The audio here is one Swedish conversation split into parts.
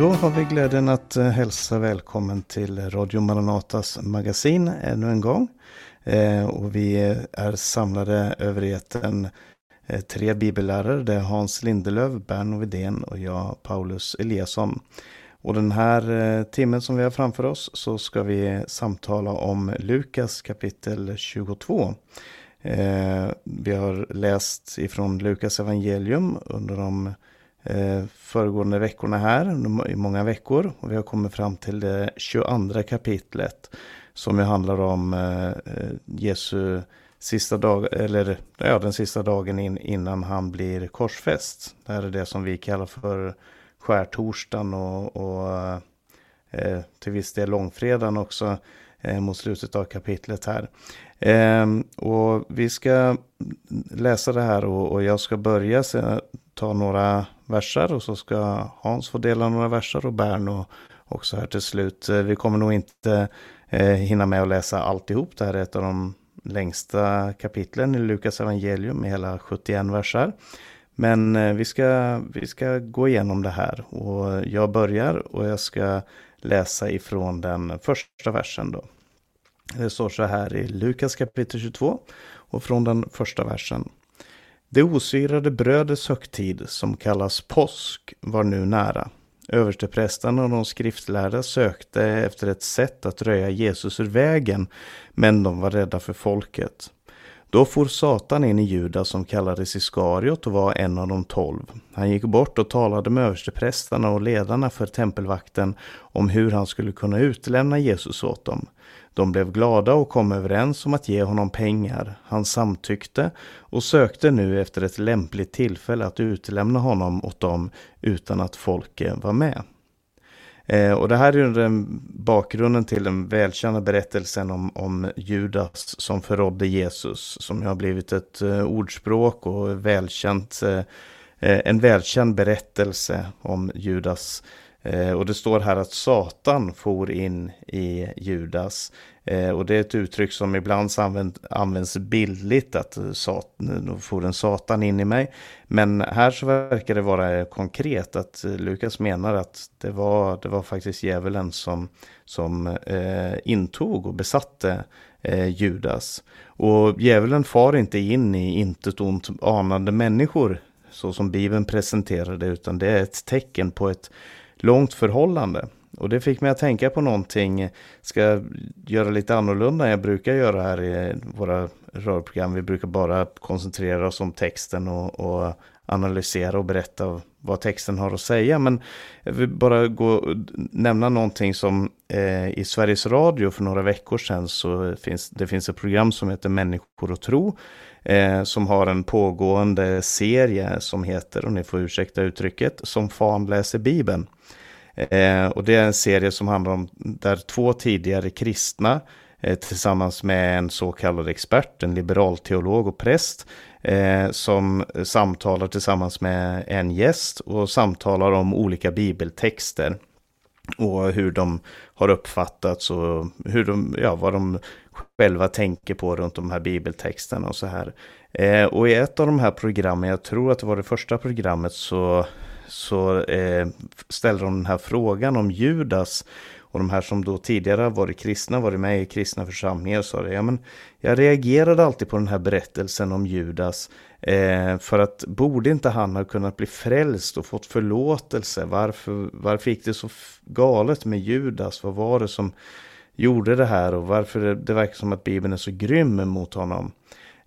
Då har vi glädjen att eh, hälsa välkommen till Radio Maranatas magasin ännu en gång. Eh, och vi är samlade över eten eh, tre bibellärare. Det är Hans Lindelöf, Berno Widén och jag, Paulus Eliasson. Och den här timmen som vi har framför oss så ska vi samtala om Lukas kapitel 22. Vi har läst ifrån Lukas evangelium under de eh, föregående veckorna här, i många veckor. Och vi har kommit fram till det 22 kapitlet som ju handlar om eh, Jesu sista dag, eller ja, den sista dagen in, innan han blir korsfäst. Det här är det som vi kallar för skärtorsdagen och, och eh, till viss del långfredagen också eh, mot slutet av kapitlet här. Eh, och vi ska läsa det här och, och jag ska börja ta några versar och så ska Hans få dela några versar och Berno också här till slut. Eh, vi kommer nog inte eh, hinna med att läsa alltihop. Det här är ett av de längsta kapitlen i Lukas evangelium med hela 71 versar. Men eh, vi ska, vi ska gå igenom det här och jag börjar och jag ska läsa ifrån den första versen då. Det står så här i Lukas kapitel 22 och från den första versen. Det osyrade brödets högtid, som kallas påsk, var nu nära. Översteprästarna och de skriftlärda sökte efter ett sätt att röja Jesus ur vägen, men de var rädda för folket. Då for Satan in i Judas som kallades Iskariot och var en av de tolv. Han gick bort och talade med översteprästarna och ledarna för tempelvakten om hur han skulle kunna utlämna Jesus åt dem. De blev glada och kom överens om att ge honom pengar. Han samtyckte och sökte nu efter ett lämpligt tillfälle att utlämna honom åt dem utan att folket var med. Eh, och det här är den bakgrunden till den välkända berättelsen om, om Judas som förrådde Jesus, som har blivit ett eh, ordspråk och välkänt, eh, en välkänd berättelse om Judas Eh, och det står här att Satan for in i Judas. Eh, och det är ett uttryck som ibland används bildligt, att satan, for en Satan in i mig. Men här så verkar det vara konkret, att Lukas menar att det var, det var faktiskt djävulen som, som eh, intog och besatte eh, Judas. Och djävulen far inte in i intet ont anande människor, så som Bibeln presenterar det, utan det är ett tecken på ett långt förhållande. Och det fick mig att tänka på någonting, ska göra lite annorlunda än jag brukar göra här i våra rörprogram. Vi brukar bara koncentrera oss om texten och, och analysera och berätta vad texten har att säga. Men jag vill bara gå nämna någonting som eh, i Sveriges Radio för några veckor sedan så finns det finns ett program som heter Människor och tro. Eh, som har en pågående serie som heter, och ni får ursäkta uttrycket, Som fan läser Bibeln. Eh, och det är en serie som handlar om där två tidigare kristna eh, tillsammans med en så kallad expert, en liberal teolog och präst, eh, som samtalar tillsammans med en gäst och samtalar om olika bibeltexter och hur de har uppfattats och hur de, ja, vad de själva tänker på runt de här bibeltexterna och så här. Eh, och i ett av de här programmen, jag tror att det var det första programmet, så så eh, ställer de den här frågan om Judas. Och de här som då tidigare varit kristna, varit med i kristna församlingar, sa det. Ja, men jag reagerade alltid på den här berättelsen om Judas. Eh, för att borde inte han ha kunnat bli frälst och fått förlåtelse? Varför, varför gick det så galet med Judas? Vad var det som gjorde det här? Och varför det, det verkar som att Bibeln är så grym mot honom?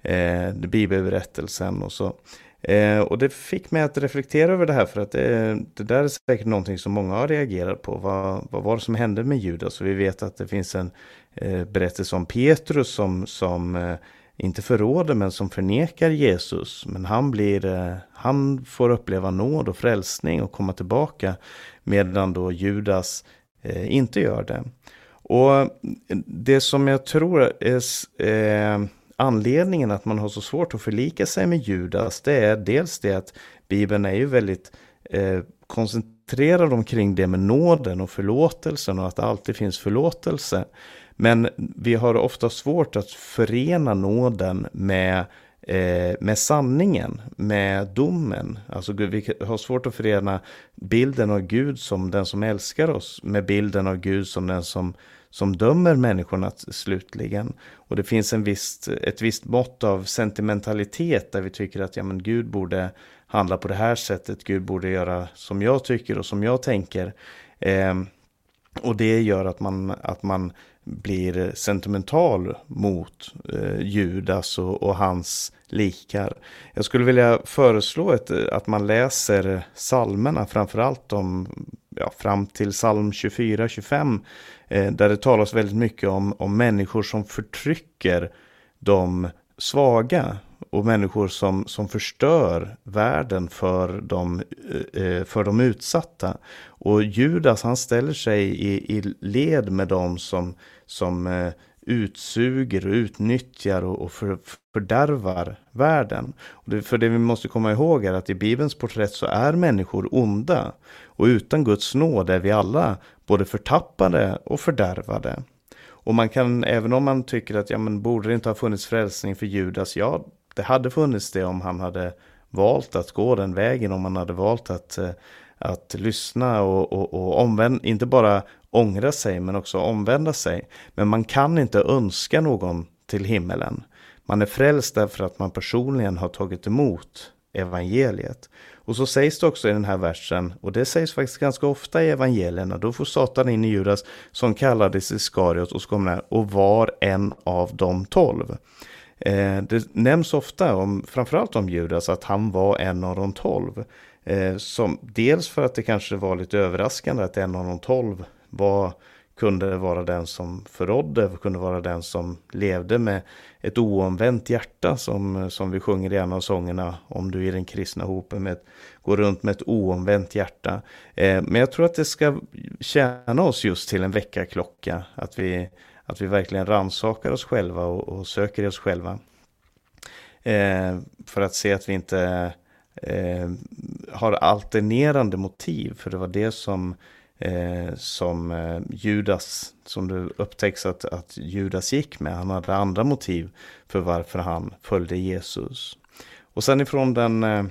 Eh, bibelberättelsen och så. Eh, och det fick mig att reflektera över det här för att det, det, där är säkert någonting som många har reagerat på. Vad, vad var det som hände med Judas? Och vi vet att det finns en eh, berättelse om Petrus som, som eh, inte förråder men som förnekar Jesus. Men han, blir, eh, han får uppleva nåd och frälsning och komma tillbaka medan då Judas eh, inte gör det. Och det som jag tror är eh, anledningen att man har så svårt att förlika sig med Judas, det är dels det att Bibeln är ju väldigt eh, koncentrerad omkring det med nåden och förlåtelsen och att det alltid finns förlåtelse. Men vi har ofta svårt att förena nåden med eh, med sanningen, med domen. Alltså vi har svårt att förena bilden av Gud som den som älskar oss med bilden av Gud som den som, som dömer människorna slutligen. Och det finns en visst, ett visst mått av sentimentalitet där vi tycker att ja, men Gud borde handla på det här sättet, Gud borde göra som jag tycker och som jag tänker. Eh, och det gör att man, att man blir sentimental mot eh, Judas och, och, hans likar. Jag skulle vilja föreslå ett, att man läser salmerna, framförallt om, ja, fram till psalm 24-25, Eh, där det talas väldigt mycket om, om människor som förtrycker de svaga och människor som, som förstör världen för de, eh, för de utsatta. Och Judas han ställer sig i, i led med dem som, som eh, utsuger och utnyttjar och, och för, fördärvar världen. Och det, för det vi måste komma ihåg är att i Bibelns porträtt så är människor onda. Och utan Guds nåd är vi alla både förtappade och fördärvade. Och man kan, även om man tycker att ja, men borde det inte ha funnits frälsning för Judas? Ja, det hade funnits det om han hade valt att gå den vägen, om han hade valt att, eh, att lyssna och, och, och omvänd, inte bara ångra sig men också omvända sig. Men man kan inte önska någon till himmelen. Man är frälst därför att man personligen har tagit emot evangeliet. Och så sägs det också i den här versen, och det sägs faktiskt ganska ofta i evangelierna, då får Satan in i Judas som kallades Iskariot och så kommer här, och var en av de tolv. Eh, det nämns ofta, om, framförallt om Judas, att han var en av de tolv. Eh, som, dels för att det kanske var lite överraskande att en av de tolv var, kunde vara den som förrådde, kunde vara den som levde med ett oomvänt hjärta som, som vi sjunger i en av sångerna om du i den kristna hopen med, går runt med ett oomvänt hjärta. Eh, men jag tror att det ska tjäna oss just till en väckarklocka, att vi att vi verkligen ransakar oss själva och, och söker oss själva. Eh, för att se att vi inte eh, har alternerande motiv. För det var det som, eh, som eh, Judas, som det upptäcks att, att Judas gick med. Han hade andra motiv för varför han följde Jesus. Och sen ifrån den eh,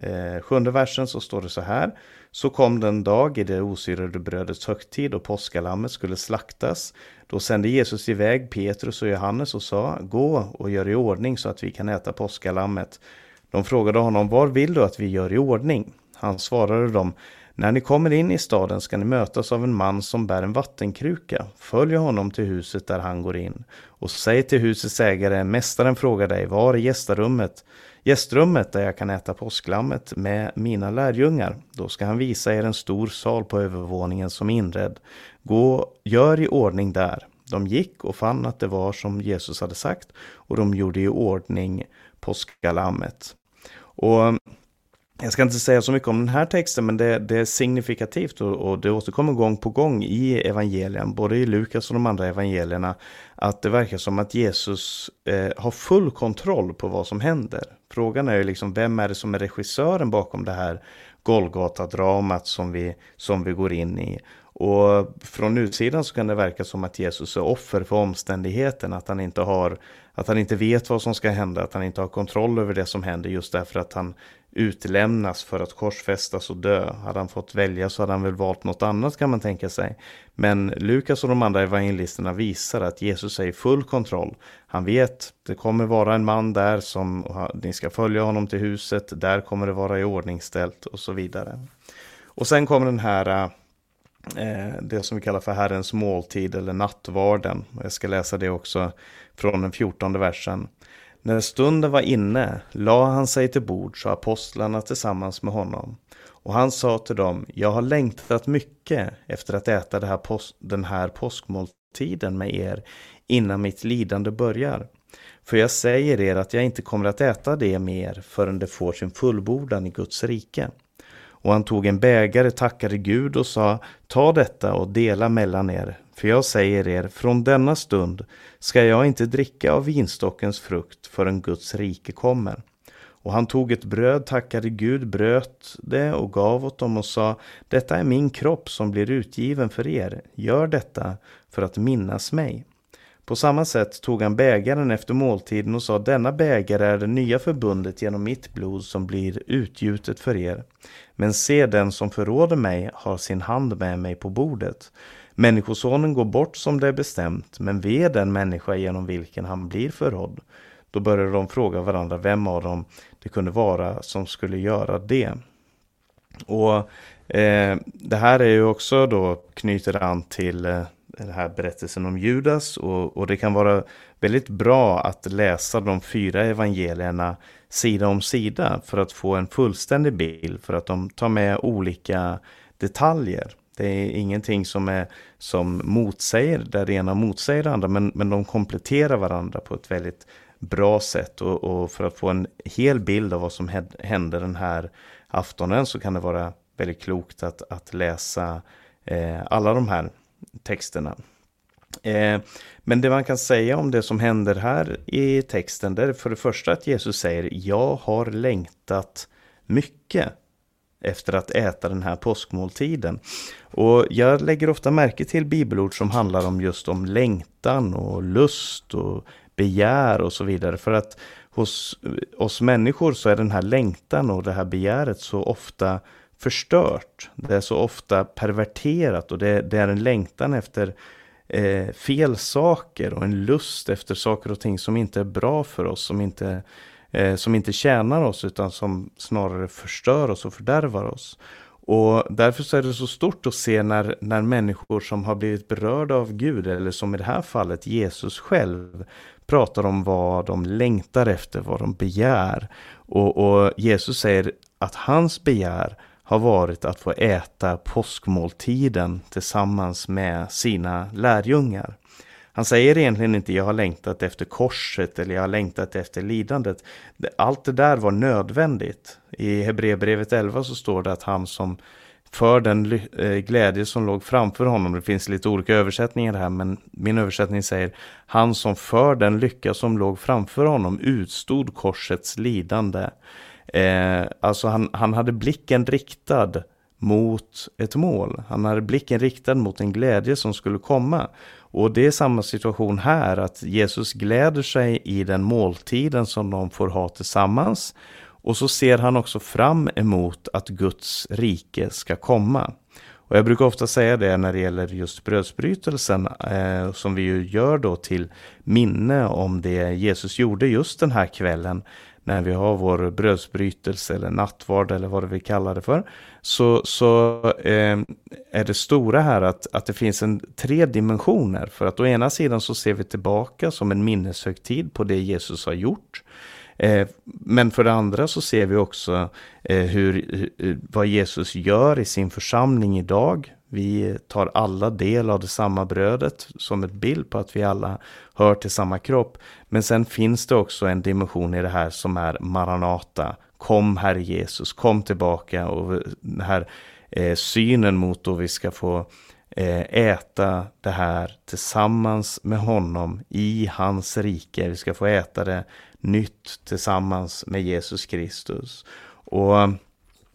eh sjunde versen så står det så här. Så kom den dag i det osyrade brödets högtid och påskalammet skulle slaktas. Då sände Jesus iväg Petrus och Johannes och sa, gå och gör i ordning så att vi kan äta påskalammet. De frågade honom, var vill du att vi gör i ordning? Han svarade dem, när ni kommer in i staden ska ni mötas av en man som bär en vattenkruka. Följ honom till huset där han går in. Och säg till husets ägare, mästaren frågar dig, var är gästrummet? Gästrummet där jag kan äta påsklammet med mina lärjungar. Då ska han visa er en stor sal på övervåningen som är inredd. Gå, gör i ordning där. De gick och fann att det var som Jesus hade sagt och de gjorde i ordning påskalammet. Och jag ska inte säga så mycket om den här texten, men det, det är signifikativt och, och, det återkommer gång på gång i evangelien, både i Lukas och de andra evangelierna, att det verkar som att Jesus eh, har full kontroll på vad som händer. Frågan är ju liksom, vem är det som är regissören bakom det här Golgata-dramat som vi, som vi går in i? Och från utsidan så kan det verka som att Jesus är offer för omständigheten, att han inte har, att han inte vet vad som ska hända, att han inte har kontroll över det som händer just därför att han utlämnas för att korsfästas och dö. Hade han fått välja så hade han väl valt något annat kan man tänka sig. Men Lukas och de andra evangelisterna visar att Jesus är i full kontroll. Han vet, det kommer vara en man där som ni ska följa honom till huset, där kommer det vara i ordningställt och så vidare. Och sen kommer den här eh, det som vi kallar för Herrens måltid eller nattvarden. Jag ska läsa det också från den fjortonde versen. När stunden var inne la han sig till bord så apostlarna tillsammans med honom. Och han sa till dem, jag har längtat mycket efter att äta här den här påskmåltiden med er innan mitt lidande börjar. För jag säger er att jag inte kommer att äta det mer förrän det får sin fullbordan i Guds rike. Och han tog en bägare, tackade Gud och sa, ta detta och dela mellan er, för jag säger er, från denna stund ska jag inte dricka av vinstockens frukt förrän Guds rike kommer. Och han tog ett bröd, tackade Gud, bröt det och gav åt dem och sa, detta är min kropp som blir utgiven för er, gör detta för att minnas mig. På samma sätt tog han bägaren efter måltiden och sa denna bägare är det nya förbundet genom mitt blod som blir utgjutet för er. Men se den som förråder mig har sin hand med mig på bordet. Människosonen går bort som det är bestämt, men ve den människa genom vilken han blir förrådd. Då började de fråga varandra vem av dem det kunde vara som skulle göra det. Och eh, Det här är ju också då knyter an till eh, den här berättelsen om Judas och, och, det kan vara väldigt bra att läsa de fyra evangelierna sida om sida för att få en fullständig bild för att de tar med olika detaljer. Det är ingenting som, är, som motsäger, där det ena motsäger det andra, men, men de kompletterar varandra på ett väldigt bra sätt. Och, och, för att få en hel bild av vad som hände den här aftonen så kan det vara väldigt klokt att, att läsa eh, alla de här texterna. Eh, men det man kan säga om det som händer här i texten, det är för det första att Jesus säger Jag har längtat mycket efter att äta den här påskmåltiden. Och jag lägger ofta märke till bibelord som handlar om just om längtan och lust och begär och så vidare. För att hos eh, oss människor så är den här längtan och det här begäret så ofta förstört. Det är så ofta perverterat och det, det är en längtan efter eh, fel saker och en lust efter saker och ting som inte är bra för oss, som inte, eh, som inte tjänar oss utan som snarare förstör oss och fördärvar oss. Och därför så är det så stort att se när, när människor som har blivit berörda av Gud, eller som i det här fallet Jesus själv, pratar om vad de längtar efter, vad de begär. Och, och Jesus säger att hans begär har varit att få äta påskmåltiden tillsammans med sina lärjungar. Han säger egentligen inte jag har längtat efter korset eller jag har längtat efter lidandet. Allt det där var nödvändigt. I Hebreerbrevet 11 så står det att han som för den eh, glädje som låg framför honom. Det finns lite olika översättningar här men min översättning säger han som för den lycka som låg framför honom utstod korsets lidande. Eh, alltså han, han hade blicken riktad mot ett mål. Han hade blicken riktad mot en glädje som skulle komma. Och det är samma situation här, att Jesus gläder sig i den måltiden som de får ha tillsammans. Och så ser han också fram emot att Guds rike ska komma. Och jag brukar ofta säga det när det gäller just brödsbrytelsen eh, som vi ju gör då till minne om det Jesus gjorde just den här kvällen när vi har vår brödsbrytelse eller nattvard eller vad vi kallar det för. Så, så eh, är det stora här att, att det finns en tre dimensioner. För att å ena sidan så ser vi tillbaka som en minneshögtid på det Jesus har gjort. Eh, men för det andra så ser vi också eh, hur, vad Jesus gör i sin församling idag. Vi tar alla del av det samma brödet som ett bild på att vi alla hör till samma kropp. Men sen finns det också en dimension i det här som är Maranata. Kom Herre Jesus, kom tillbaka och den här eh, synen mot då vi ska få eh, äta det här tillsammans med honom i hans rike. Vi ska få äta det nytt tillsammans med Jesus Kristus. Och eh,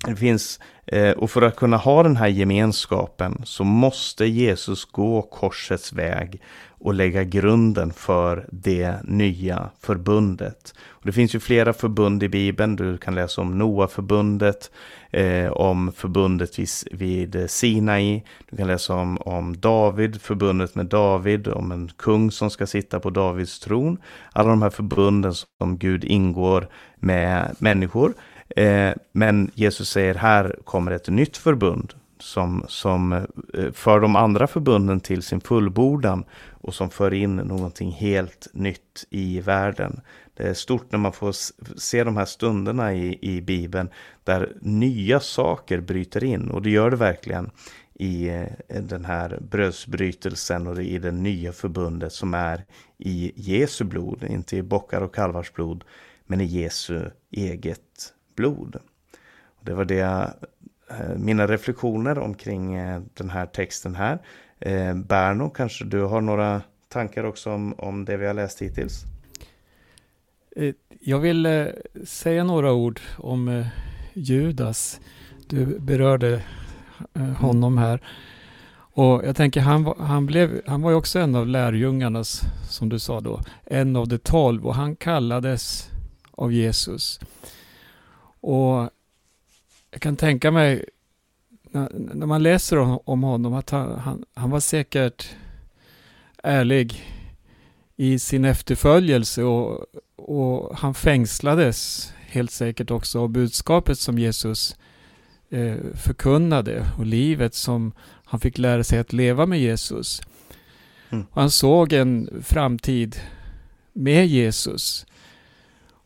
det finns, Eh, och för att kunna ha den här gemenskapen så måste Jesus gå korsets väg och lägga grunden för det nya förbundet. Och det finns ju flera förbund i Bibeln. Du kan läsa om Noa-förbundet, eh, om förbundet vid, vid Sinai. Du kan läsa om, om David, förbundet med David, om en kung som ska sitta på Davids tron. Alla de här förbunden som Gud ingår med människor. Eh, men Jesus säger här kommer ett nytt förbund som, som eh, för de andra förbunden till sin fullbordan och som för in någonting helt nytt i världen. Det är stort när man får se de här stunderna i, i Bibeln där nya saker bryter in och det gör det verkligen i eh, den här brödsbrytelsen och i det nya förbundet som är i Jesu blod, inte i bockar och kalvars blod, men i Jesu eget blod. Det var det eh, mina reflektioner omkring eh, den här texten här. Eh, Berno, kanske du har några tankar också om, om det vi har läst hittills? Jag vill säga några ord om Judas. Du berörde honom här. Och jag tänker, han, han, blev, han var ju också en av lärjungarnas, som du sa då, en av de tolv och han kallades av Jesus. Och jag kan tänka mig, när, när man läser om, om honom, att han, han, han var säkert ärlig i sin efterföljelse och, och han fängslades helt säkert också av budskapet som Jesus eh, förkunnade och livet som han fick lära sig att leva med Jesus. Mm. Han såg en framtid med Jesus.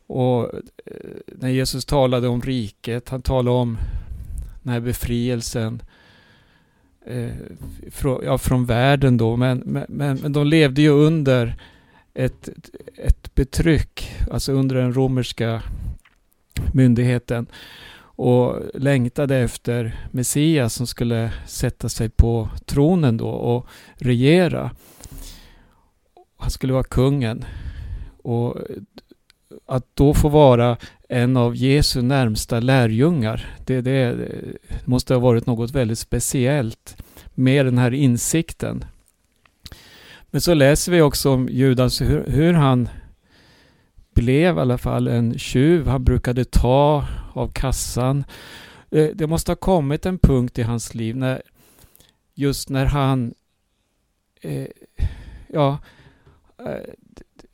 Och eh, när Jesus talade om riket, han talade om den här befrielsen eh, från, ja, från världen då, men, men, men de levde ju under ett, ett betryck, alltså under den romerska myndigheten och längtade efter Messias som skulle sätta sig på tronen då och regera. Han skulle vara kungen. Och att då få vara en av Jesu närmsta lärjungar, det, det måste ha varit något väldigt speciellt med den här insikten. Men så läser vi också om Judas, hur, hur han blev i alla fall en tjuv. Han brukade ta av kassan. Det måste ha kommit en punkt i hans liv när just när han eh, ja, eh,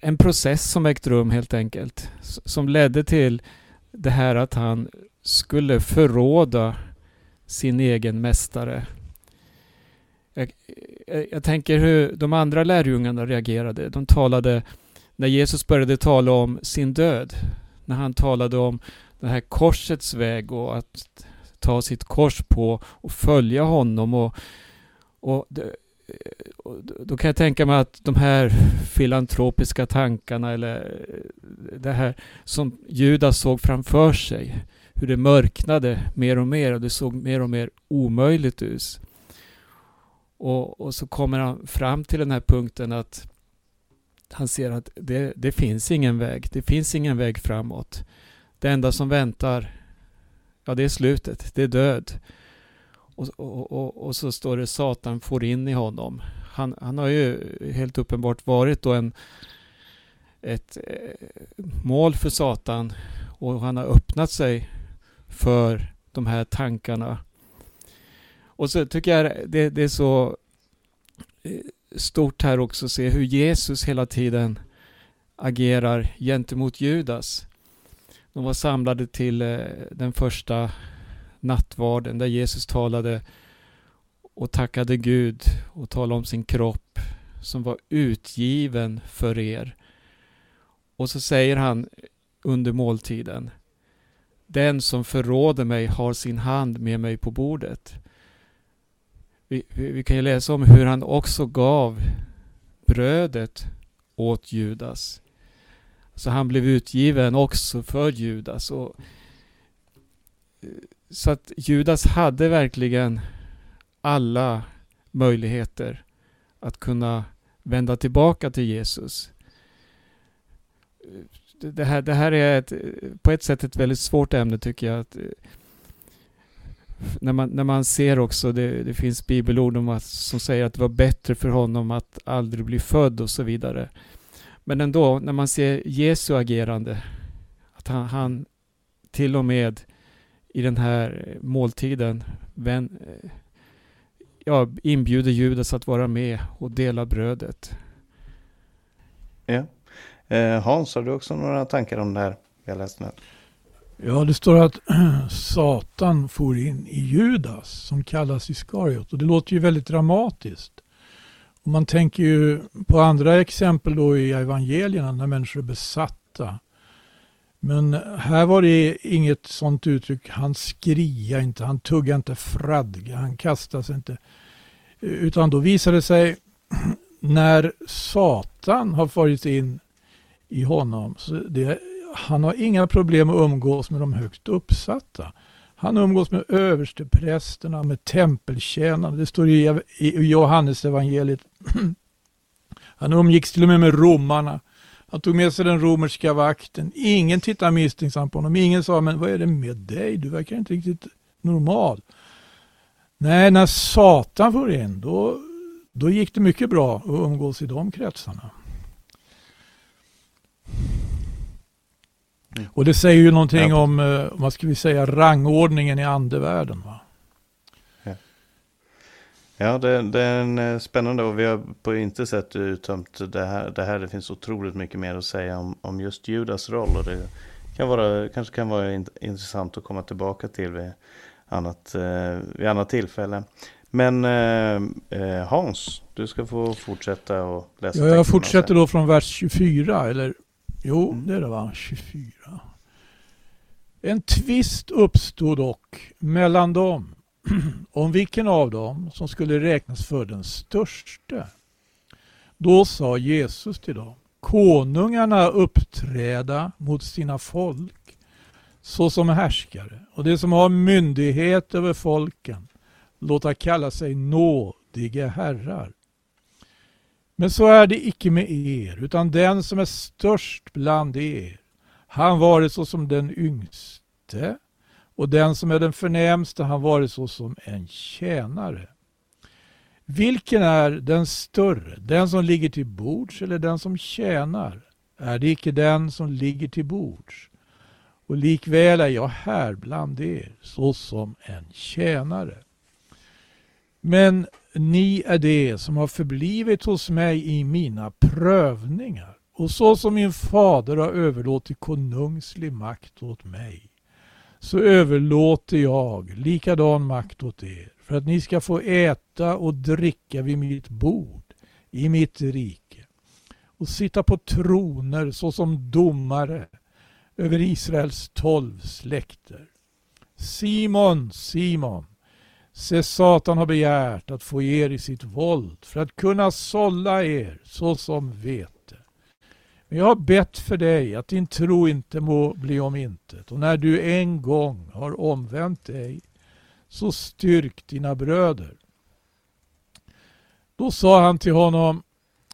en process som ägt rum helt enkelt. Som ledde till det här att han skulle förråda sin egen mästare. Jag, jag, jag, tänker hur de andra lärjungarna reagerade. De talade, när Jesus började tala om sin död, när han talade om det här korsets väg och att ta sitt kors på och följa honom och, och, det, då kan jag tänka mig att de här filantropiska tankarna eller eh, det här som Judas såg framför sig, hur det mörknade mer och mer och det såg mer och mer omöjligt ut. Och, och så kommer han fram till den här punkten att han ser att det, det finns ingen väg. Det finns ingen väg framåt. Det enda som väntar, ja det är slutet. Det är död. Och, och, och, och så står det Satan får in i honom. Han, han har ju helt uppenbart varit då en, ett eh, mål för Satan och han har öppnat sig för de här tankarna och så tycker jag det, det är så eh, stort här också att se hur Jesus hela tiden agerar gentemot Judas. De var samlade till eh, den första nattvarden där Jesus talade och tackade Gud och talade om sin kropp som var utgiven för er. Och så säger han under måltiden Den som förråder mig har sin hand med mig på bordet. Vi, vi, kan ju läsa om hur han också gav brödet åt Judas. Så han blev utgiven också för Judas. Och, eh, så att Judas hade verkligen alla möjligheter att kunna vända tillbaka till Jesus. Det här, det här är ett, på ett sätt ett väldigt svårt ämne tycker jag. Att när man, när man ser också, det, det finns bibelord om att, som säger att det var bättre för honom att aldrig bli född och så vidare. Men ändå, när man ser Jesu agerande, att han, han till och med i den här måltiden vän, ja, inbjuder Judas att vara med och dela brödet. Ja. Eh, Hans, har du också några tankar om det här jag läste nu? Ja, det står att Satan for in i Judas som kallas Iskariot och det låter ju väldigt dramatiskt. Och man tänker ju på andra exempel då i evangelierna när människor är besatta. Men här var det inget sånt uttryck. Han skria inte, han tugga inte fradga, han kastade sig inte. Utan då visade det sig när Satan har farit in i honom. Så det han har inga problem att umgås med de högt uppsatta. Han umgås med översteprästerna, med tempeltjänarna. Det står i, Johannes evangeliet. Han umgicks till och med med romarna. Han tog med sig den romerska vakten. Ingen tittade misstänksamt på honom. Ingen sa, men vad är det med dig? Du verkar inte riktigt normal. Nej, när Satan får in då, då gick det mycket bra att umgås i de kretsarna. Och det säger ju någonting om, eh, vad ska vi säga, rangordningen i andevärlden. Va? Ja, det, det, är en eh, spännande och vi har på inte sätt uttömt det här. Det här det finns otroligt mycket mer att säga om, om just Judas roll. Och det kan vara, kanske kan vara intressant att komma tillbaka till vid annat, eh, vid annat tillfälle. Men eh, Hans, du ska få fortsätta och läsa. Ja, jag fortsätter då från vers 24, eller Jo, mm. det är det va? 24. En tvist uppstod dock mellan dem om vilken av dem som skulle räknas för den störste. Då sa Jesus till dem, konungarna uppträda mot sina folk såsom härskare och det som har myndighet över folken låta kalla sig nådiga herrar. Men så är det icke med er, utan den som är störst bland er, han vare såsom den yngste, och den som är den förnämste, han varit såsom en tjänare. Vilken är den större, den som ligger till bords eller den som tjänar? Är det icke den som ligger till bords? Och likväl är jag här bland er såsom en tjänare. Men ni är det som har förblivit hos mig i mina prövningar. Och så som min fader har överlåtit konungslig makt åt mig, så överlåter jag likadan makt åt er, för att ni ska få äta och dricka vid mitt bord i mitt rike och sitta på troner såsom domare över Israels tolv släkter. Simon, Simon, Se, Satan har begärt att få er i sitt våld för att kunna sålla er såsom vet. Men jag har bett för dig att din tro inte må bli om intet och när du en gång har omvänt dig så styrk dina bröder. Då sa han till honom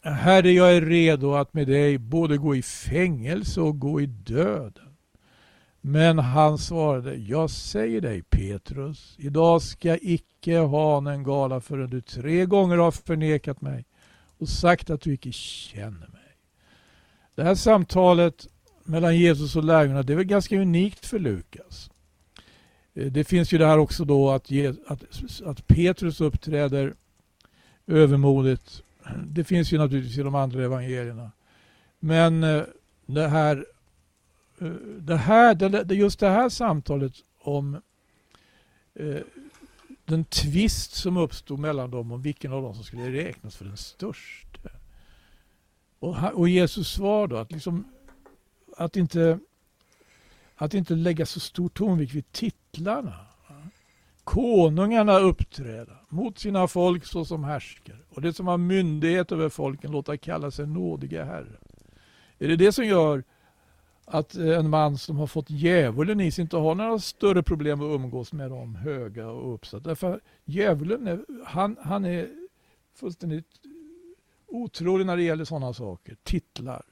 Herre, jag är redo att med dig både gå i fängelse och gå i döden. Men han svarade, jag säger dig Petrus, idag ska icke hanen gala förrän du tre gånger har förnekat mig och sagt att du icke känner mig. Det här samtalet mellan Jesus och lärjungarna, det är väl ganska unikt för Lukas. Eh, det finns ju det här också då att, att, att Petrus uppträder övermodigt. Det finns ju naturligtvis i de andra evangelierna. Men eh, eh, det här det här, just det här samtalet om den tvist som uppstod mellan dem om vilken av dem som skulle räknas för den största. Och, och Jesus svar då att, liksom, att, inte, att inte lägga så stor tonvikt vid titlarna. Konungarna uppträda mot sina folk såsom härskare och det som har myndighet över folken låta kalla sig nådiga herrar. Är det det som gör att eh, en man som har fått djävulen i sig inte har några större problem att umgås med de höga och uppsatta. Därför djävulen är, han, han är fullständigt otrolig när det gäller sådana saker. Titlar,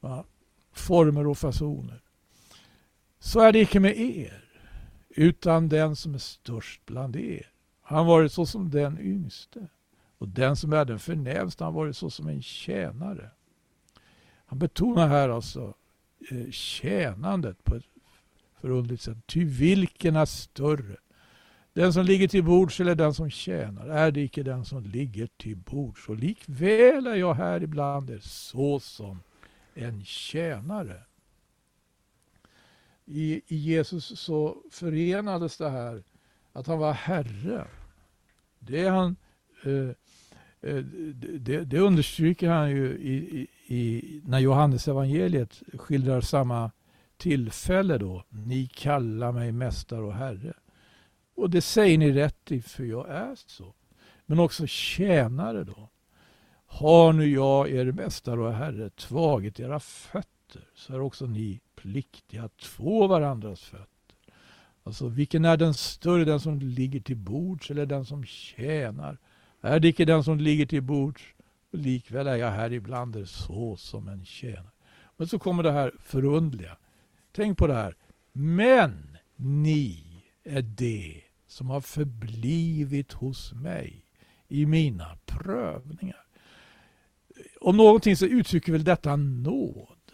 va? former och fasoner. Så är det icke med er, utan den som är störst bland er. Han varit så som den yngste. Och den som är den förnämste, han varit så som en tjänare. Han betonar här alltså Eh, tjänandet på ett förundligt sätt. Ty vilken är större? Den som ligger till bords eller den som tjänar? Är det icke den som ligger till bords? Och likväl är jag här ibland er såsom en tjänare. I, I Jesus så förenades det här att han var Herre. Det, han, eh, eh det, det understryker han ju i, i, när Johannes evangeliet skildrar samma tillfälle då. Ni kallar mig mästare och herre. Och det säger ni rätt i, för jag är så. Men också tjänare då. Har nu jag, er mästare och herre, tvagit era fötter, så är också ni pliktiga att två varandras fötter. Alltså, vilken är den större, den som ligger till bords eller den som tjänar? Är det icke den som ligger till bords likväl är jag här ibland er så som en tjänare. Men så kommer det här förundliga. Tänk på det här. Men ni är det som har förblivit hos mig i mina prövningar. Om någonting så uttrycker väl detta nåd.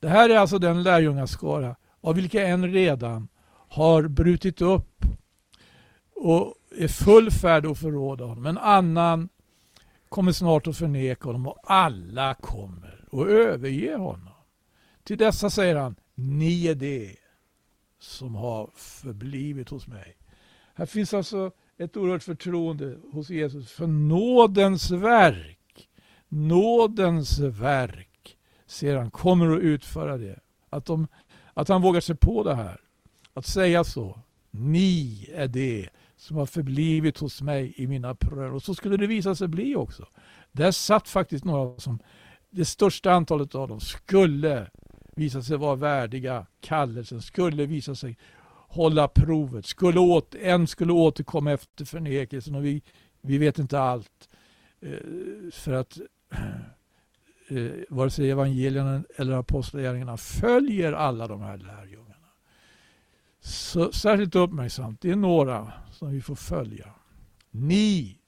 Det här är alltså den lärjungaskara av vilka en redan har brutit upp och är full färd att förråda honom. En annan kommer snart att förneka honom och alla kommer att överge honom. Till dessa säger han, ni är det som har förblivit hos mig. Här finns alltså ett oerhört förtroende hos Jesus för nådens verk. Nådens verk, ser han, kommer att utföra det. Att, de, att han vågar sig på det här. Att säga så. Ni är det som har förblivit hos mig i mina prövningar. Och så skulle det visa sig bli också. Där satt faktiskt några som, det största antalet av dem skulle visa sig vara värdiga kallelsen, skulle visa sig hålla provet, skulle åter, en skulle återkomma efter förnekelsen och vi, vi vet inte allt. Eh, för att eh, vare sig evangelierna eller apostlagärningarna följer alla de här lärjungarna. Så, särskilt uppmärksamt, det är några som vi får följa. Ni,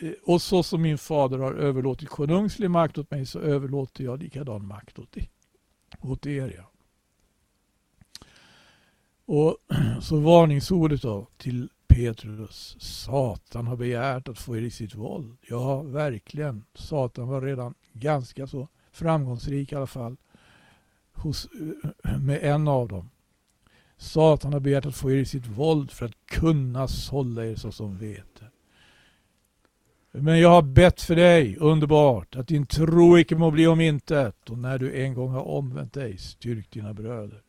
eh, och så som min fader har överlåtit konungslig makt åt mig så överlåter jag likadan makt åt, åt er. Ja. Och så varningsordet då till Petrus. Satan har begärt att få er i sitt våld. Ja, verkligen. Satan var redan ganska så framgångsrik i alla fall hos, med en av dem. Satan har begärt att få er i sitt våld för att kunna sålla er såsom vete. Men jag har bett för dig, underbart, att din tro icke må bli om intet och när du en gång har omvänt dig, styrk dina bröder.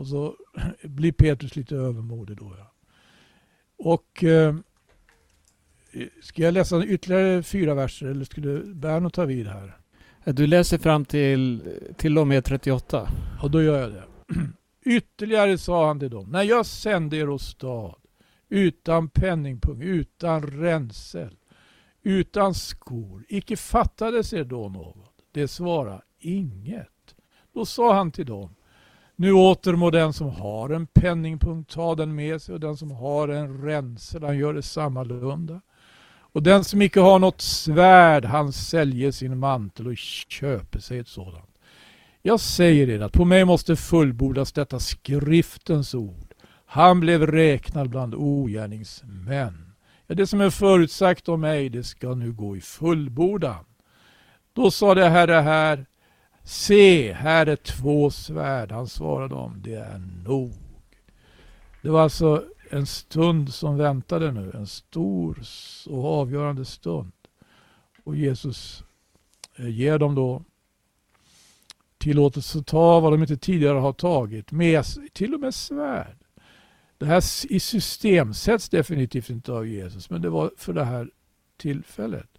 Och så blir Petrus lite övermodig då. Ja. Och eh, Ska jag läsa ytterligare fyra verser eller skulle Berno ta vid här? Du läser fram till, till och med 38. Ja, då gör jag det. Ytterligare sa han till dem, när jag sände er åstad utan penningpung, utan ränsel, utan skor, icke fattades er då något? Det svarade inget. Då sa han till dem, nu åter må den som har en penningpunkt ta den med sig och den som har en ränsel han gör det sammalunda. Och den som icke har något svärd han säljer sin mantel och köper sig ett sådant. Jag säger er att på mig måste fullbordas detta skriftens ord. Han blev räknad bland ogärningsmän. Ja, det som är förutsagt om mig, det ska nu gå i fullbordan. Då sa det Herre här, se, här är två svärd. Han svarade om, det är nog. Det var alltså en stund som väntade nu, en stor och avgörande stund. Och Jesus eh, ger dem då tillåtelse att ta vad de inte tidigare har tagit, med till och med svärd. Det här i system sätts definitivt inte av Jesus, men det var för det här tillfället.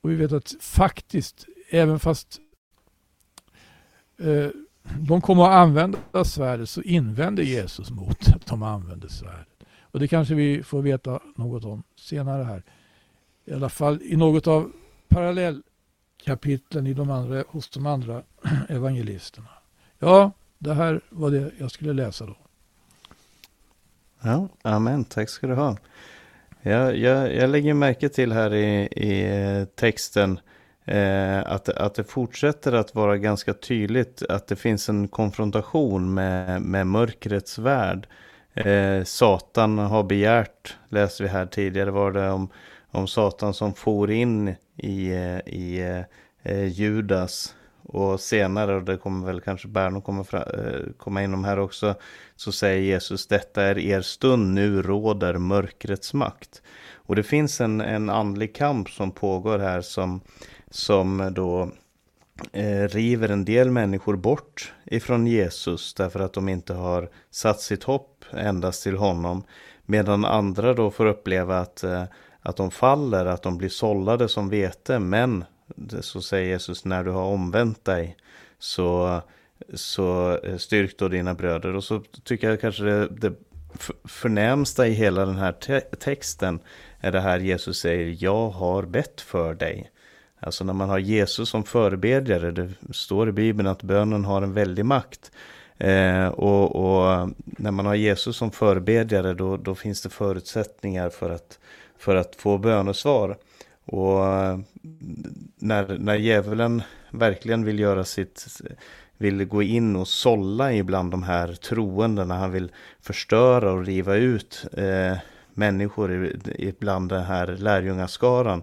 Och vi vet att faktiskt, även fast Eh, de kommer att använda svärdet så invänder Jesus mot att de använder svärdet. Och det kanske vi får veta något om senare här. I alla fall i något av parallellkapitlen i de andra, hos de andra evangelisterna. Ja, det här var det jag skulle läsa då. Ja, amen. Tack ska du ha. Jag, jag, jag lägger märke till här i, i eh, texten eh, att, att det fortsätter att vara ganska tydligt att det finns en konfrontation med, med mörkrets värld. Eh, Satan har begärt, läste vi här tidigare, var det om, om Satan som for in i, eh, i eh, Judas. Och senare, och det kommer väl kanske Berno komma, fram, eh, komma inom här också, så säger Jesus detta är er stund, nu råder mörkrets makt. Och det finns en, en andlig kamp som pågår här som, som då eh, river en del människor bort ifrån Jesus därför att de inte har satt sitt hopp endast till honom. Medan andra då får uppleva att eh, att de faller, att de blir sållade som vete. Men så säger Jesus, när du har omvänt dig så, så eh, styrk då dina bröder. Och så tycker jag kanske det, det förnämsta i hela den här te texten är det här Jesus säger, jag har bett för dig. Alltså när man har Jesus som förebedjare, det står i Bibeln att bönen har en väldig makt. Eh, och, och, när man har Jesus som förebedjare då, då finns det förutsättningar för att, för att få bönesvar. Och eh, när, när djävulen verkligen vill göra sitt, vill gå in och sålla ibland de här troendena, han vill förstöra och riva ut eh, människor ibland den här lärjungaskaran.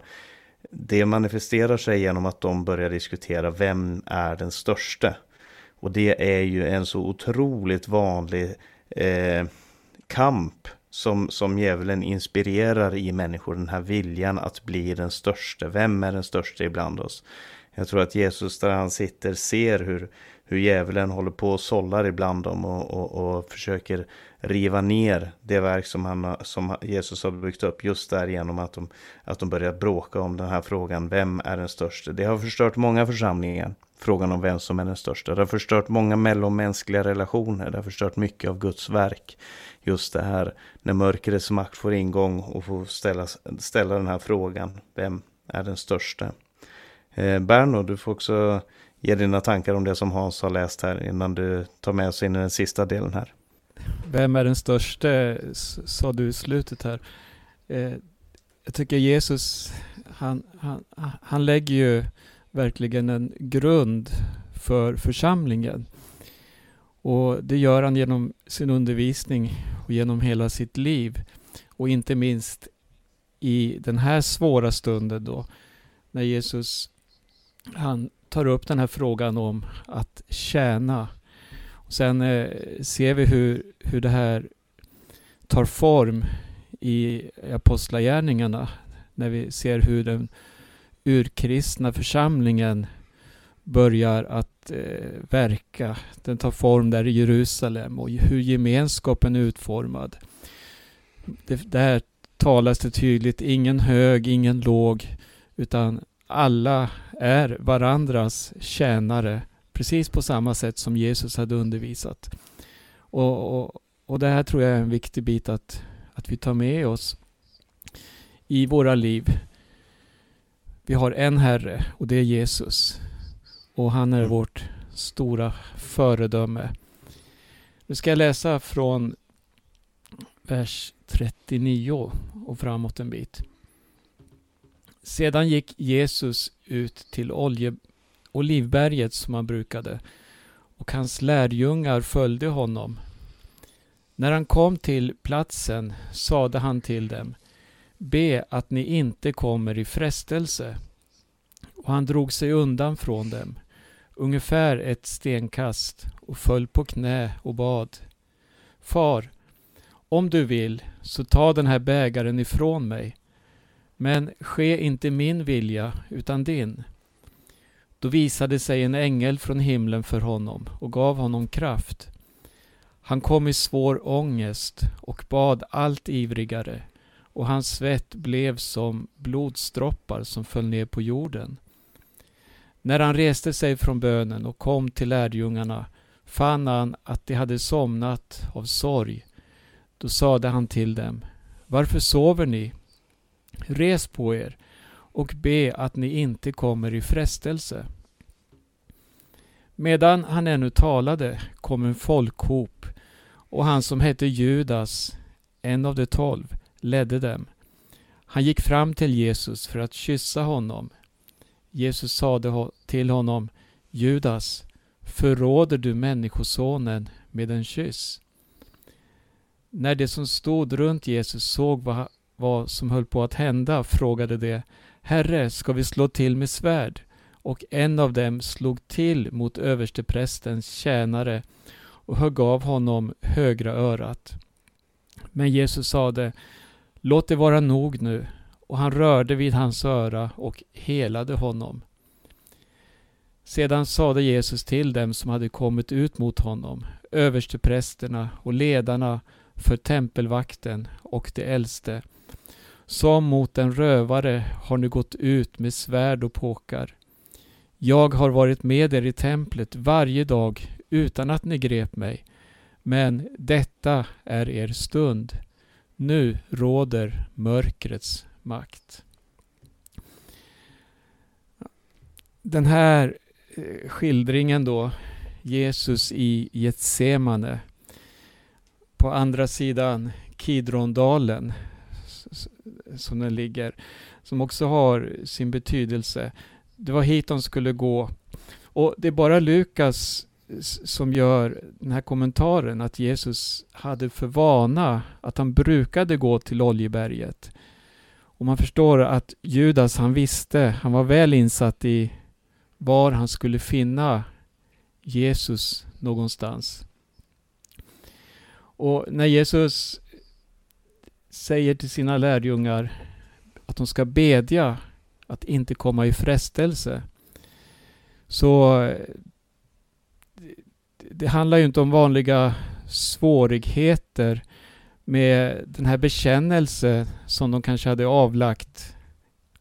Det manifesterar sig genom att de börjar diskutera vem är den störste. Och det är ju en så otroligt vanlig eh, kamp som, som djävulen inspirerar i människor. Den här viljan att bli den största. Vem är den största ibland oss? Jag tror att Jesus där han sitter ser hur, hur djävulen håller på och sållar ibland dem och, och, och försöker riva ner det verk som, han, som Jesus har byggt upp just därigenom att de, att de börjar bråka om den här frågan. Vem är den största? Det har förstört många församlingar. Frågan om vem som är den största. Det har förstört många mellanmänskliga relationer. Det har förstört mycket av Guds verk. Just det här när mörkrets makt får ingång och får ställa, ställa den här frågan. Vem är den största? Eh, Berno, du får också ge dina tankar om det som Hans har läst här innan du tar med oss in i den sista delen här. Vem är den största, sa du i slutet här. Eh, jag tycker Jesus, han, han, han lägger ju verkligen en grund för församlingen. Och det gör han genom sin undervisning och genom hela sitt liv. Och inte minst i den här svåra stunden då, när Jesus han tar upp den här frågan om att tjäna. Och sen eh, ser vi hur, hur det här tar form i apostlagärningarna. När vi ser hur den urkristna församlingen börjar att eh, verka. Den tar form där i Jerusalem och hur gemenskapen är utformad. Det, där talas det tydligt, ingen hög, ingen låg, utan alla är varandras tjänare, precis på samma sätt som Jesus hade undervisat. Och, och, och det här tror jag är en viktig bit att, att vi tar med oss i våra liv. Vi har en Herre och det är Jesus. Och han är vårt stora föredöme. Nu ska jag läsa från vers 39 och framåt en bit. Sedan gick Jesus ut till olje, Olivberget som han brukade och hans lärjungar följde honom. När han kom till platsen sade han till dem Be att ni inte kommer i frestelse. Och han drog sig undan från dem, ungefär ett stenkast, och föll på knä och bad. Far, om du vill, så ta den här bägaren ifrån mig. Men ske inte min vilja, utan din. Då visade sig en ängel från himlen för honom och gav honom kraft. Han kom i svår ångest och bad allt ivrigare och hans svett blev som blodsdroppar som föll ner på jorden. När han reste sig från bönen och kom till lärjungarna fann han att de hade somnat av sorg. Då sade han till dem, Varför sover ni? Res på er och be att ni inte kommer i frestelse. Medan han ännu talade kom en folkhop och han som hette Judas, en av de tolv, ledde dem. Han gick fram till Jesus för att kyssa honom. Jesus sade till honom, Judas, förråder du Människosonen med en kyss? När de som stod runt Jesus såg vad, vad som höll på att hända frågade de, Herre, ska vi slå till med svärd? Och en av dem slog till mot översteprästens tjänare och högg av honom högra örat. Men Jesus sade, Låt det vara nog nu. Och han rörde vid hans öra och helade honom. Sedan sade Jesus till dem som hade kommit ut mot honom, översteprästerna och ledarna för tempelvakten och de äldste. Som mot en rövare har ni gått ut med svärd och påkar. Jag har varit med er i templet varje dag utan att ni grep mig. Men detta är er stund. Nu råder mörkrets makt. Den här eh, skildringen då Jesus i Getsemane. På andra sidan Kidrondalen som den ligger, som också har sin betydelse. Det var hit de skulle gå. Och det är bara Lukas som gör den här kommentaren att Jesus hade för vana att han brukade gå till Oljeberget. Och man förstår att Judas, han visste, han var väl insatt i var han skulle finna Jesus någonstans. Och när Jesus säger till sina lärjungar att de ska bedja att inte komma i frestelse. Så det handlar ju inte om vanliga svårigheter med den här bekännelse som de kanske hade avlagt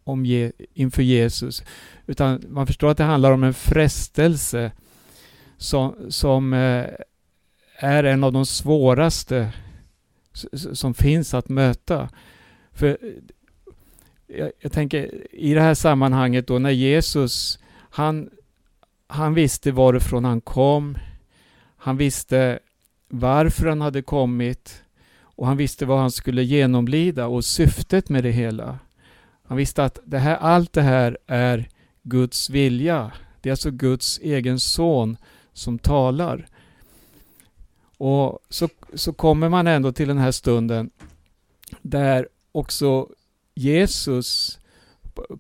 om Je inför Jesus. Utan man förstår att det handlar om en frestelse som, som eh, är en av de svåraste som finns att möta. För jag, jag, tänker i det här sammanhanget då när Jesus, han, han visste varifrån han kom. Han visste varför han hade kommit och han visste vad han skulle genomlida och syftet med det hela. Han visste att det här, allt det här är Guds vilja. Det är alltså Guds egen son som talar. Och så, så kommer man ändå till den här stunden där också Jesus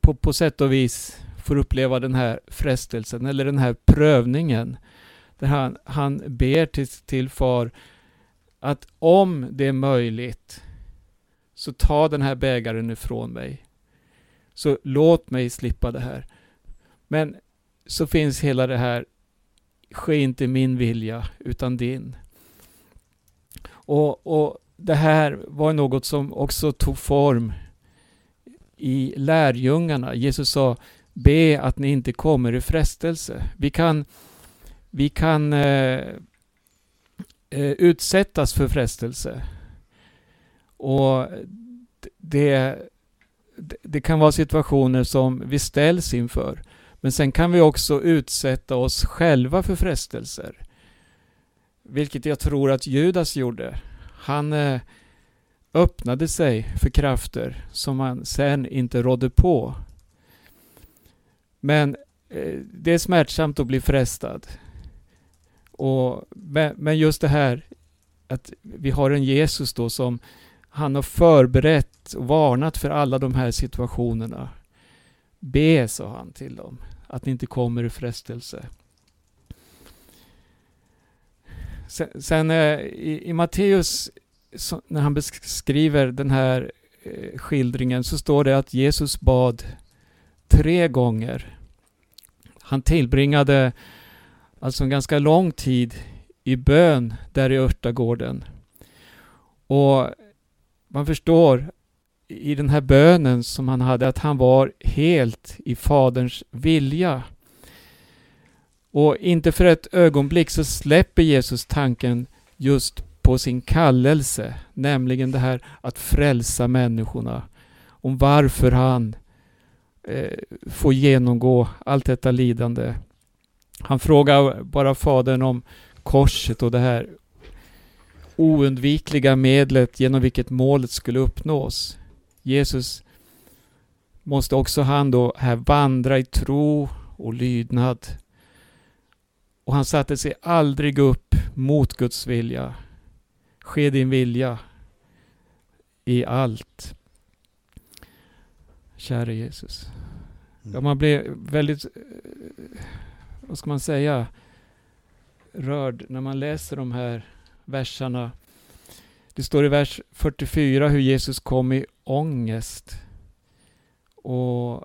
på, på sätt och vis får uppleva den här frestelsen eller den här prövningen. Där han, han ber till, till far att om det är möjligt så ta den här bägaren ifrån mig. Så låt mig slippa det här. Men så finns hela det här, ske inte min vilja utan din. Och, och det här var något som också tog form i lärjungarna. Jesus sa be att ni inte kommer i frestelse. Vi kan, vi kan eh, eh utsättas för frestelse. Och det, det kan vara situationer som vi ställs inför. Men sen kan vi också utsätta oss själva för frestelser. Vilket jag tror att Judas gjorde. Han eh, öppnade sig för krafter som han sen inte rådde på. Men eh, det är smärtsamt att bli frestad. Och, men just det här att vi har en Jesus då som han har förberett och varnat för alla de här situationerna. Be, sa han till dem, att ni inte kommer i frestelse. Sen, sen eh, i, i Matteus, när han beskriver den här eh, skildringen, så står det att Jesus bad tre gånger. Han tillbringade alltså en ganska lång tid i bön där i örtagården. Och man förstår i den här bönen som han hade att han var helt i Faderns vilja. Och inte för ett ögonblick så släpper Jesus tanken just på sin kallelse, nämligen det här att frälsa människorna. Om varför han eh, får genomgå allt detta lidande. Han frågar bara Fadern om korset och det här oundvikliga medlet genom vilket målet skulle uppnås. Jesus måste också han då här vandra i tro och lydnad. Och han satte sig aldrig upp mot Guds vilja. Ske din vilja i allt. Käre Jesus. Ja, mm. man blir väldigt, eh, vad ska man säga, rörd när man läser de här verserna. Det står i vers 44 hur Jesus kom i ångest. Och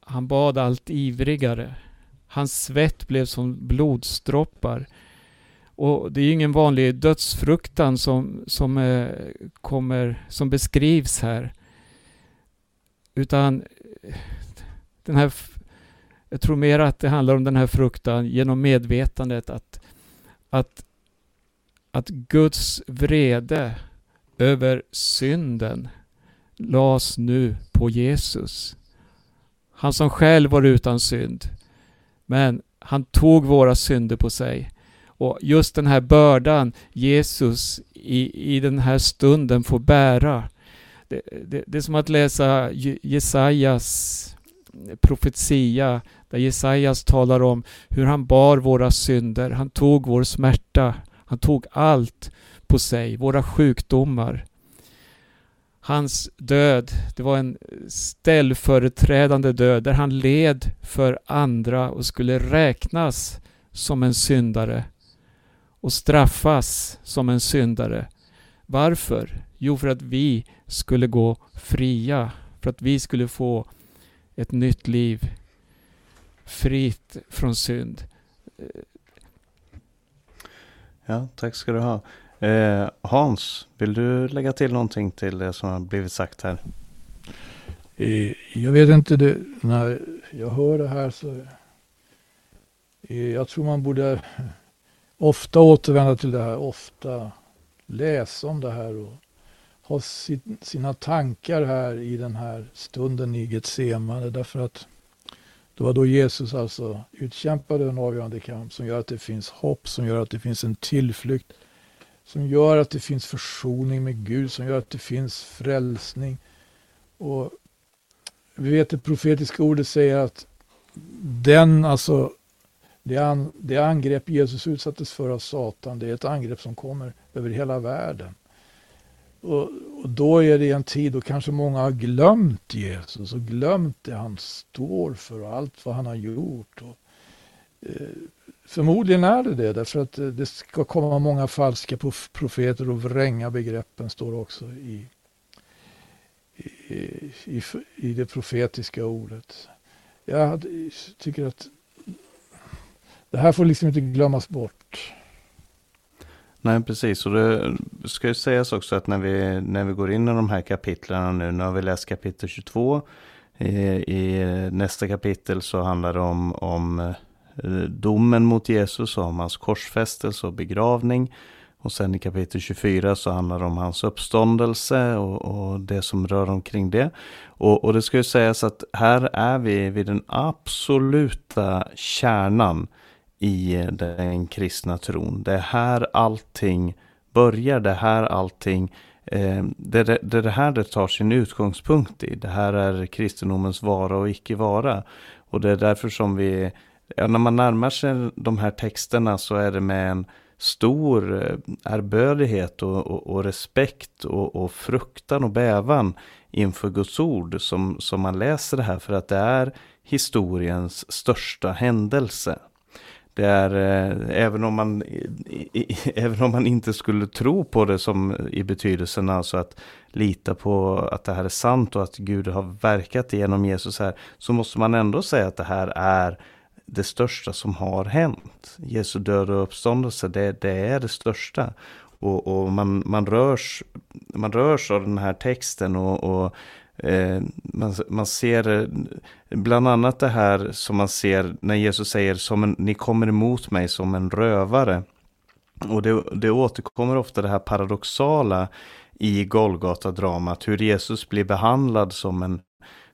han bad allt ivrigare. Hans svett blev som blodsdroppar. Och det är ingen vanlig dödsfruktan som, som, eh, kommer, som beskrivs här. Utan eh, den här, jag tror mer att det handlar om den här fruktan genom medvetandet att, att, att Guds vrede över synden lades nu på Jesus. Han som själv var utan synd. Men han tog våra synder på sig. Och just den här bördan Jesus i, i den här stunden får bära. Det, det, det är som att läsa Jesajas profetia där Jesajas talar om hur han bar våra synder, han tog vår smärta, han tog allt på sig, våra sjukdomar. Hans död, det var en ställföreträdande död där han led för andra och skulle räknas som en syndare och straffas som en syndare. Varför? Jo, för att vi skulle gå fria, för att vi skulle få ett nytt liv fritt från synd. Ja, tack ska du ha. Eh, Hans, vill du lägga till någonting till det som har blivit sagt här? Eh, jag vet inte, det, när jag hör det här så eh, jag tror man borde ofta återvända till det här, ofta läsa om det här och ha sin, sina tankar här i den här stunden i Getsemane därför att det var då Jesus alltså utkämpade en avgörande kamp som gör att det finns hopp, som gör att det finns en tillflykt, som gör att det finns försoning med Gud, som gör att det finns frälsning. Och vi vet det profetiska ordet säger att den, alltså det, an, det angrepp Jesus utsattes för av Satan, det är ett angrepp som kommer över hela världen. Och, och, då är det en tid då kanske många har glömt Jesus och glömt det han står för och allt vad han har gjort. Och, Eh, förmodligen är det det, därför att eh, det ska komma många falska profeter och vränga begreppen, står också i, i, i, i det profetiska ordet. Jag tycker att det här får liksom inte glömmas bort. Nej, precis. Och det ska ju sägas också att när vi, när vi går in i de här kapitlen nu, nu har vi läst kapitel 22. I, i nästa kapitel så handlar det om, om eh, Eh, domen mot Jesus och om hans korsfästelse och begravning. Och sen i kapitel 24 så handlar det om hans uppståndelse och, och det som rör omkring det. Och, och, det ska ju sägas att här är vi vid den absoluta kärnan i eh, den kristna tron. Det är här allting börjar, det är här allting eh, det, det, det är det här det tar sin utgångspunkt i. Det här är kristendomens vara och icke vara. Och det är därför som vi, ja, när man närmar sig de här texterna så är det med en stor eh, erbördighet och, och, och respekt och, och, fruktan och bävan inför Guds ord som, som man läser det här för att det är historiens största händelse. Det är, eh, även, om man, i, även om man inte skulle tro på det som i betydelsen alltså att lita på att det här är sant och att Gud har verkat genom Jesus här, så måste man ändå säga att det här är det största som har hänt. Jesu död och uppståndelse, det, det är det största. Och, och, man, man, rörs, man rörs av den här texten och, och Eh, man, man ser bland annat det här som man ser när Jesus säger som en, ni kommer emot mig som en rövare. Och det, det återkommer ofta det här paradoxala i Golgata-dramat, hur Jesus blir behandlad som en,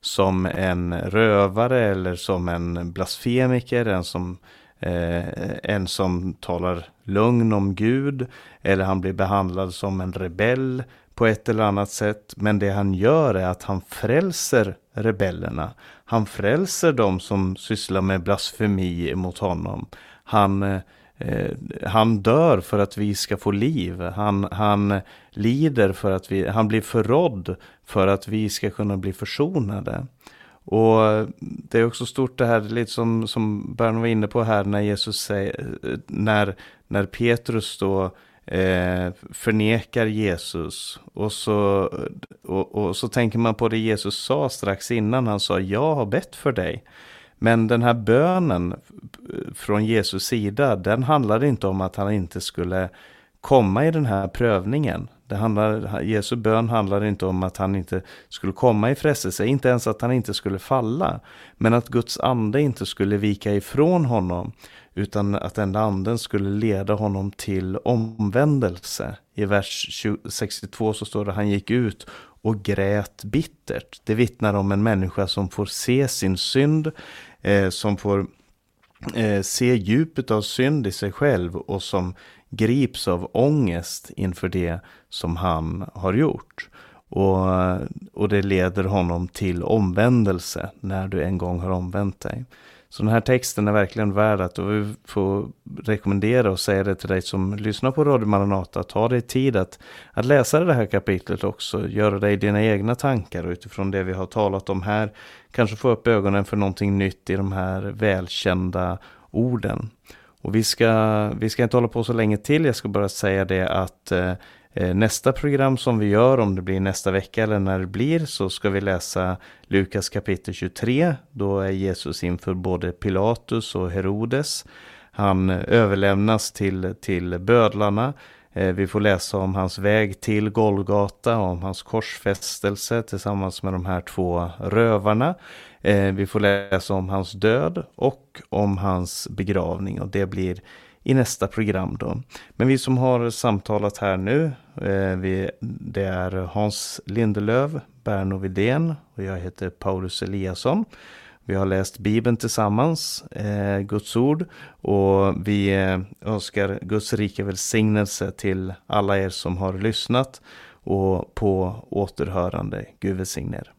som en rövare eller som en blasfemiker, en som, eh, en som talar lögn om Gud, eller han blir behandlad som en rebell på ett eller annat sätt. Men det han gör är att han frälser rebellerna. Han frälser de som sysslar med blasfemi mot honom. Han, eh, Eh, han dör för att vi ska få liv. Han, han lider för att vi, han blir förrådd för att vi ska kunna bli försonade. Och det är också stort det här, lite som, som Bern var inne på här, när Jesus säger, när, när Petrus då eh, förnekar Jesus. Och så, och, och, så tänker man på det Jesus sa strax innan. Han sa, jag har bett för dig. Men den här bönen eh, från Jesus sida, den handlade inte om att han inte skulle komma i den här prövningen. Det handlar, Jesu bön handlade inte om att han inte skulle komma i frestelse, inte ens att han inte skulle falla. Men att Guds ande inte skulle vika ifrån honom. Utan att den anden skulle leda honom till omvändelse. I vers 62 så står det han gick ut och grät bittert. Det vittnar om en människa som får se sin synd, eh, som får eh, se djupet av synd i sig själv och som grips av ångest inför det som han har gjort. Och, och det leder honom till omvändelse när du en gång har omvänt dig. Så den här texten är verkligen värd att, vi får rekommendera och säga det till dig som lyssnar på Radio Maranata, ta dig tid att, att läsa det här kapitlet också, göra dig dina egna tankar och utifrån det vi har talat om här, kanske få upp ögonen för någonting nytt i de här välkända orden. Och vi ska, vi ska inte hålla på så länge till, jag ska bara säga det att Eh, Eh, nästa program som vi gör, om det blir nästa vecka eller när det blir, så ska vi läsa Lukas kapitel 23. Då är Jesus inför både Pilatus och Herodes. Han överlämnas till, till bödlarna. Eh, vi får läsa om hans väg till Golgata, om hans korsfästelse tillsammans med de här två rövarna. Eh, vi får läsa om hans död och om hans begravning och det blir i nästa program då. Men vi som har samtalat här nu, Eh, det är Hans Lindelöv, Berno Vidén och jag heter Paulus Eliasson. Vi har läst Bibeln tillsammans, eh, Guds ord och vi eh, önskar Guds rika välsignelse till alla er som har lyssnat och på återhörande. Gud välsigne er.